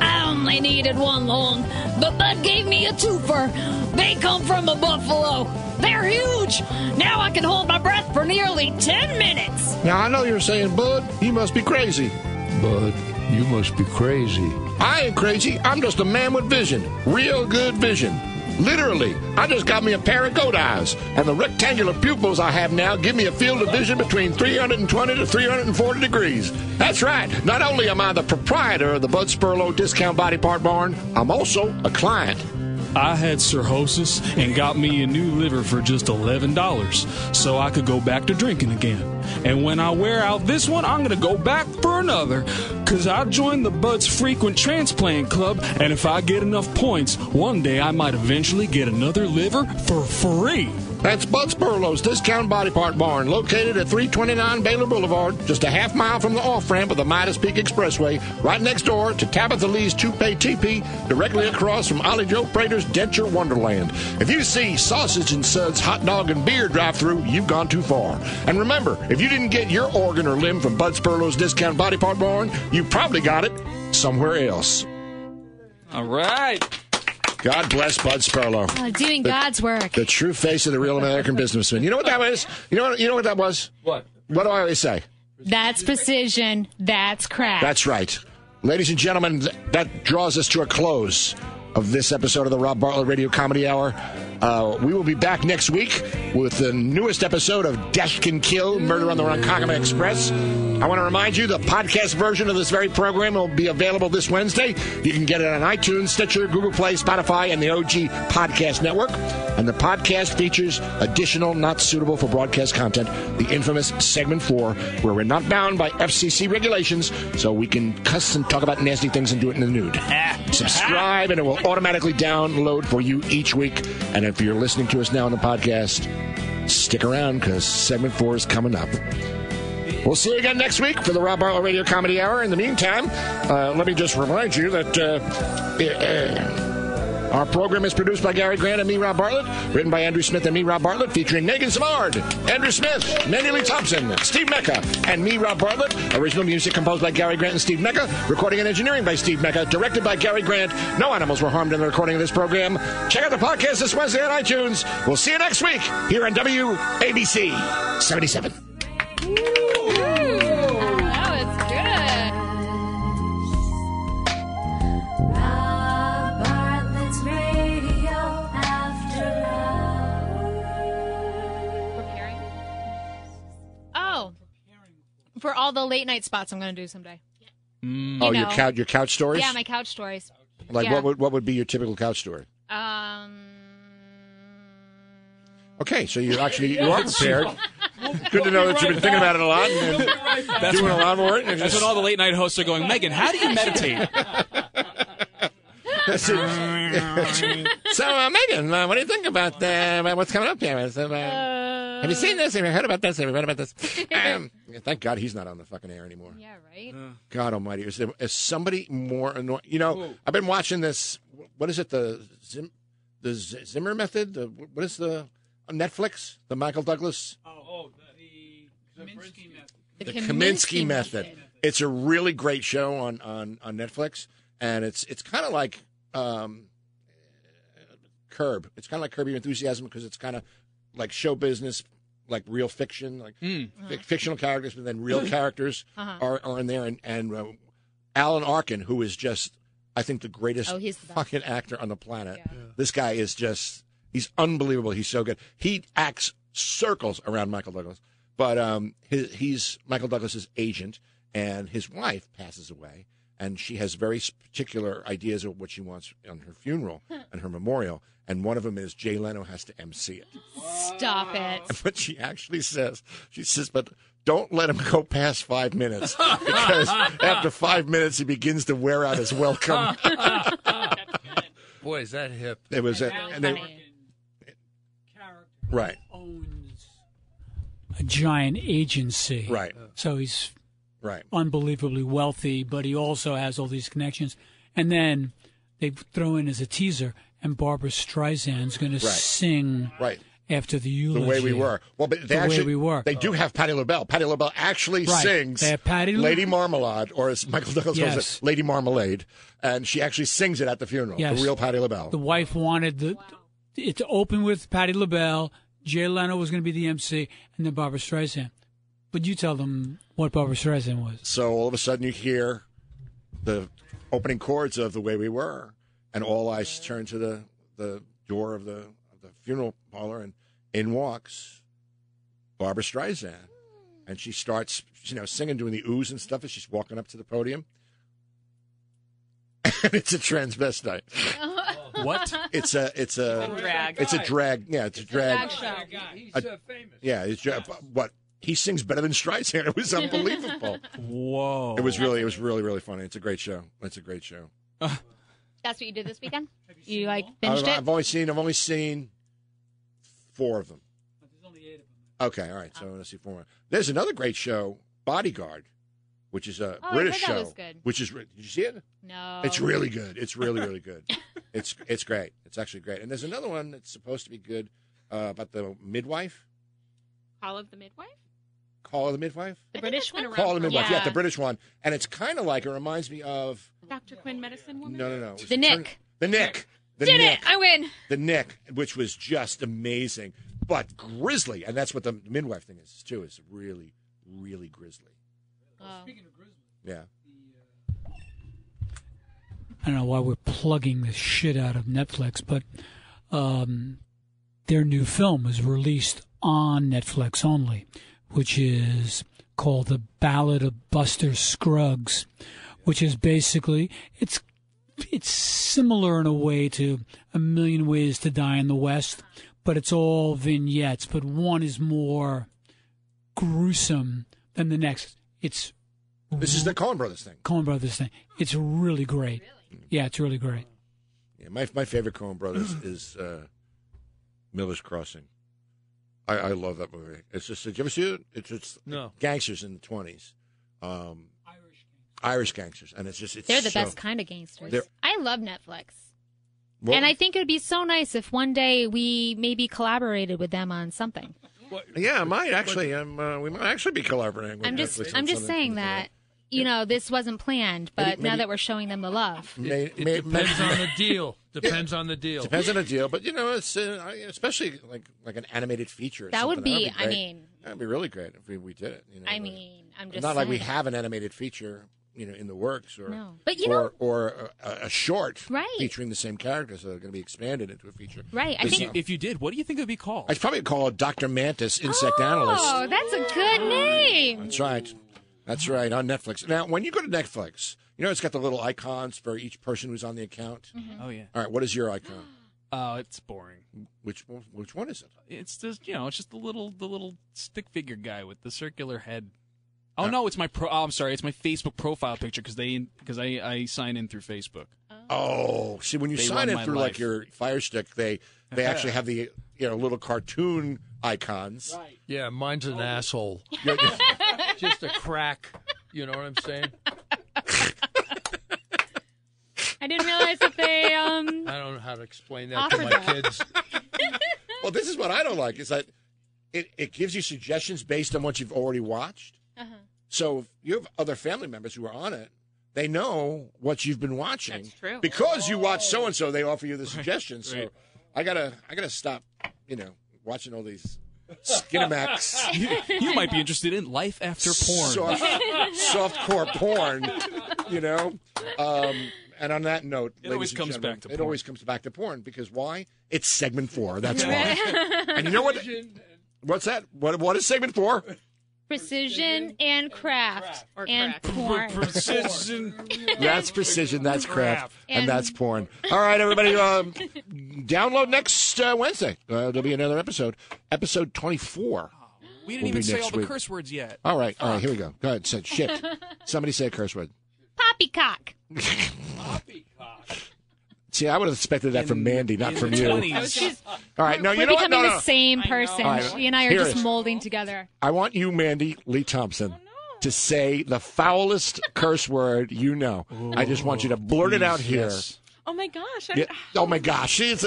I only needed one lung, but Bud gave me a twofer. They come from a buffalo. They're huge. Now I can hold my breath for nearly 10 minutes. Now, I know you're saying, Bud, you must be crazy. Bud, you must be crazy. I ain't crazy. I'm just a man with vision. Real good vision. Literally, I just got me a pair of goat eyes, and the rectangular pupils I have now give me a field of vision between 320 to 340 degrees. That's right. Not only am I the proprietor of the Bud Spurlow Discount Body Part Barn, I'm also a client. I had cirrhosis and got me a new liver for just $11 so I could go back to drinking again. And when I wear out this one, I'm going to go back for another because I joined the Bud's Frequent Transplant Club, and if I get enough points, one day I might eventually get another liver for free. That's Bud Spurlow's Discount Body Part Barn, located at 329 Baylor Boulevard, just a half mile from the off ramp of the Midas Peak Expressway, right next door to Tabitha Lee's Toupee Teepee, directly across from Ollie Joe Prater's Denture Wonderland. If you see sausage and suds, hot dog, and beer drive through, you've gone too far. And remember, if you didn't get your organ or limb from Bud Spurlow's Discount Body Part Barn, you probably got it somewhere else. All right. God bless Bud Spurlow. Oh, doing God's work. The true face of the real American businessman. You know what that was? You know what, you know what that was? What? What do I always say? That's precision. That's craft. That's right. Ladies and gentlemen, that draws us to a close of this episode of the Rob Bartlett Radio Comedy Hour. Uh, we will be back next week with the newest episode of Death Can Kill Murder on the Ronkonkoma Express. I want to remind you the podcast version of this very program will be available this Wednesday. You can get it on iTunes, Stitcher, Google Play, Spotify, and the OG Podcast Network. And the podcast features additional not suitable for broadcast content, the infamous segment four, where we're not bound by FCC regulations, so we can cuss and talk about nasty things and do it in the nude. Subscribe, and it will automatically download for you each week. And if you're listening to us now on the podcast, stick around because segment four is coming up. We'll see you again next week for the Rob Bartlett Radio Comedy Hour. In the meantime, uh, let me just remind you that uh, uh, our program is produced by Gary Grant and me, Rob Bartlett, written by Andrew Smith and me, Rob Bartlett, featuring Megan Savard, Andrew Smith, Mandy Lee Thompson, Steve Mecca, and me, Rob Bartlett. Original music composed by Gary Grant and Steve Mecca. Recording and engineering by Steve Mecca. Directed by Gary Grant. No animals were harmed in the recording of this program. Check out the podcast this Wednesday on iTunes. We'll see you next week here on WABC 77. For all the late night spots I'm going to do someday. oh, your couch, your couch stories. Yeah, my couch stories. like yeah. what would what would be your typical couch story? Um. Okay, so you actually you are prepared. Good to know that you've been thinking about it a lot and That's doing a lot more. And That's just- when all the late night hosts are going, Megan, how do you meditate? so, uh, Megan, uh, what do you think about uh, about what's coming up here? It's, uh, Have you seen this? Have you heard about this? Have you read about this? Um, thank God he's not on the fucking air anymore. Yeah, right. God Almighty, is there is somebody more annoying? You know, I've been watching this. What is it? The Zim, the Z- Zimmer method. The what is the on Netflix? The Michael Douglas. Oh, the, the Kaminsky method. The, the Kaminsky, method. It's a really great show on on on Netflix, and it's it's kind of like um, Curb. It's kind of like Curb Your Enthusiasm because it's kind of like show business, like real fiction, like fic- fictional characters, but then real characters Uh-huh. are are in there, and and uh, Alan Arkin, who is just I think the greatest Oh, he's the fucking actor on the planet. This guy is just he's unbelievable. He's so good. He acts circles around Michael Douglas. But um, his, he's Michael Douglas's agent, and his wife passes away, and she has very particular ideas of what she wants on her funeral and her memorial. And one of them is Jay Leno has to MC it. Stop it. But she actually says, she says, but don't let him go past five minutes because after five minutes he begins to wear out his welcome. Boy, is that hip. it was, a, Really and they, right, owns a giant agency. right, So he's right. unbelievably wealthy, but he also has all these connections. And then they throw in as a teaser, and Barbra Streisand's going to sing Right. after the eulogy. The way we were. Well, but they The Way actually We Were. They do have Patti LaBelle. Patti LaBelle actually Right. sings Patti La- Lady Marmalade, or as Michael Douglas calls it, Lady Marmalade, and she actually sings it at the funeral. Yes. The real Patti LaBelle. The wife wanted the it to open with Patti LaBelle. Jay Leno was going to be the MC, and then Barbra Streisand. But you tell them what Barbra Streisand was. So all of a sudden you hear the opening chords of The Way We Were, and all eyes turn to the, the door of the, of the funeral parlor, and in walks Barbara Streisand. And she starts, you know, singing, doing the oohs and stuff as she's walking up to the podium. And it's a transvestite. What? It's a, it's a, Drag. it's a drag. Yeah, it's a drag. Drag show. He's I- uh, famous. Yeah, it's dra- what he sings better than Streisand. It was unbelievable. Whoa. It was really, it was really, really funny. It's a great show. It's a great show. That's what you did this weekend? You like I've, it? I've only seen, I've only seen four of them. Okay, all right. So I'm going to see four more. There's another great show, Bodyguard, which is a Oh, I British heard that show. was good. Which is, re- did you see it? No. It's really good. It's really, really good. it's it's great. It's actually great. And there's another one that's supposed to be good uh, about the midwife. Call of the Midwife? Call of the midwife. The British one? Call of the midwife. Yeah, Yeah. the British one. And it's kind of like it reminds me of Dr. Quinn Medicine Woman? no, no, no. It was The Knick. The Knick. The Did Knick. it! I win. The Knick, which was just amazing, but grisly, and that's what the midwife thing is too. Is really, really grisly. Oh. Yeah. I don't know why we're plugging the shit out of Netflix, but um, their new film is released on Netflix only, which is called The Ballad of Buster Scruggs, which is basically it's it's similar in a way to A Million Ways to Die in the West, but it's all vignettes, but one is more gruesome than the next. It's This is the Coen Brothers thing. Coen Brothers thing. It's really great. Yeah, it's really great. Yeah, my my favorite Coen Brothers is uh, Miller's Crossing. I, I love that movie. It's just did you ever see it? It's it's No. gangsters in the twenties, um, Irish gangsters, and it's just it's They're the so- best kind of gangsters. They're- I love Netflix. Well, and I think it would be so nice if one day we maybe collaborated with them on something. yeah, I might actually. I'm, uh, we might actually be collaborating. With I'm just Netflix I'm just something. saying that you know this wasn't planned, but Maybe- now maybe- that we're showing them the love, May, It may- depends may- on the deal. Depends on the deal. Depends on the deal, but you know, it's uh, especially like like an animated feature. Or That would be- That'd I mean- that'd be really great if we, we did it. You know, I but mean, I'm it's just not like we have an animated feature, you know, in the works or No. But you or, know- or a, a short Right. featuring the same characters that are going to be expanded into a feature. Right, I This- think- If you did, what do you think it would be called? I'd probably call it Doctor Mantis, Insect Analyst. Oh, that's a good name. That's right. That's right on Netflix. Now, when you go to Netflix, you know it's got the little icons for each person who's on the account. Oh yeah. All right, what is your icon? Oh, it's boring. Which one- which one is it? It's just you know, it's just the little the little stick figure guy with the circular head. Uh, Oh no, it's my pro. Oh, I'm sorry, it's my Facebook profile picture because they because I I sign in through Facebook. Oh, see, when you They sign in my through like your Fire Stick, they they actually have the you know little cartoon icons. Right. Yeah, mine's an asshole. Just a crack. You know what I'm saying? I didn't realize that they um I don't know how to explain that to my that. kids. Well, this is what I don't like is that it, it gives you suggestions based on what you've already watched. Uh-huh. So if you have other family members who are on it, they know what you've been watching. That's true. Because you watch so and so, they offer you the suggestions. So right. I gotta I gotta stop, you know, watching all these Skinamax, you, you might be interested in life after porn. soft, softcore porn, you know. Um, and on that note, It always comes back to it porn. always comes back to porn because why? It's segment four. That's why. and you know what? What's that? What what is segment four? Precision and craft Or and crack. porn. Precision. That's precision. That's craft, and, And- that's porn. All right, everybody, um, download next uh, Wednesday. Uh, there'll be another episode, episode twenty-four. We didn't even say all the week. curse words yet. All right, all right, here we go. Go ahead, say shit. Somebody say a curse word. Poppycock. Poppycock. See, I would have expected that from Mandy, not from you. 20s. All right, no, we're you know what? becoming No, the no. same I know. person. All right. She and I are Here just it is. molding together. I want you, Mandy Lee Thompson, oh, to say the foulest curse word you know. I just want you to blurt it out here. Yes. Oh my gosh. I, Yeah. Oh my gosh, It's-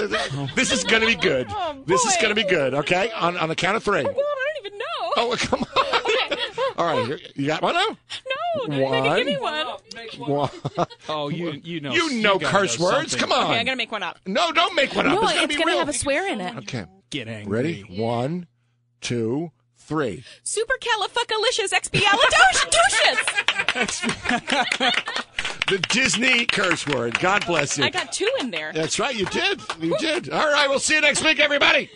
this is uh, going to be good. Oh, This is boy. going to be good. Okay, on on the count of three. Oh, God, I don't even know. Oh, come on. All right, you got one now. no, they're gonna give me One. one. One. Oh, you you know You know gotta curse know words. something. Come on. Okay, I'm gonna make one up. No, don't make one up. No, it's going it's to be gonna real. have a swear in it. Okay, Get angry. ready? One, two, three. Supercalifragilisticexpialidocious. The Disney curse word. God bless you. I got two in there. That's right. You did. You did. All right. We'll see you next week, everybody.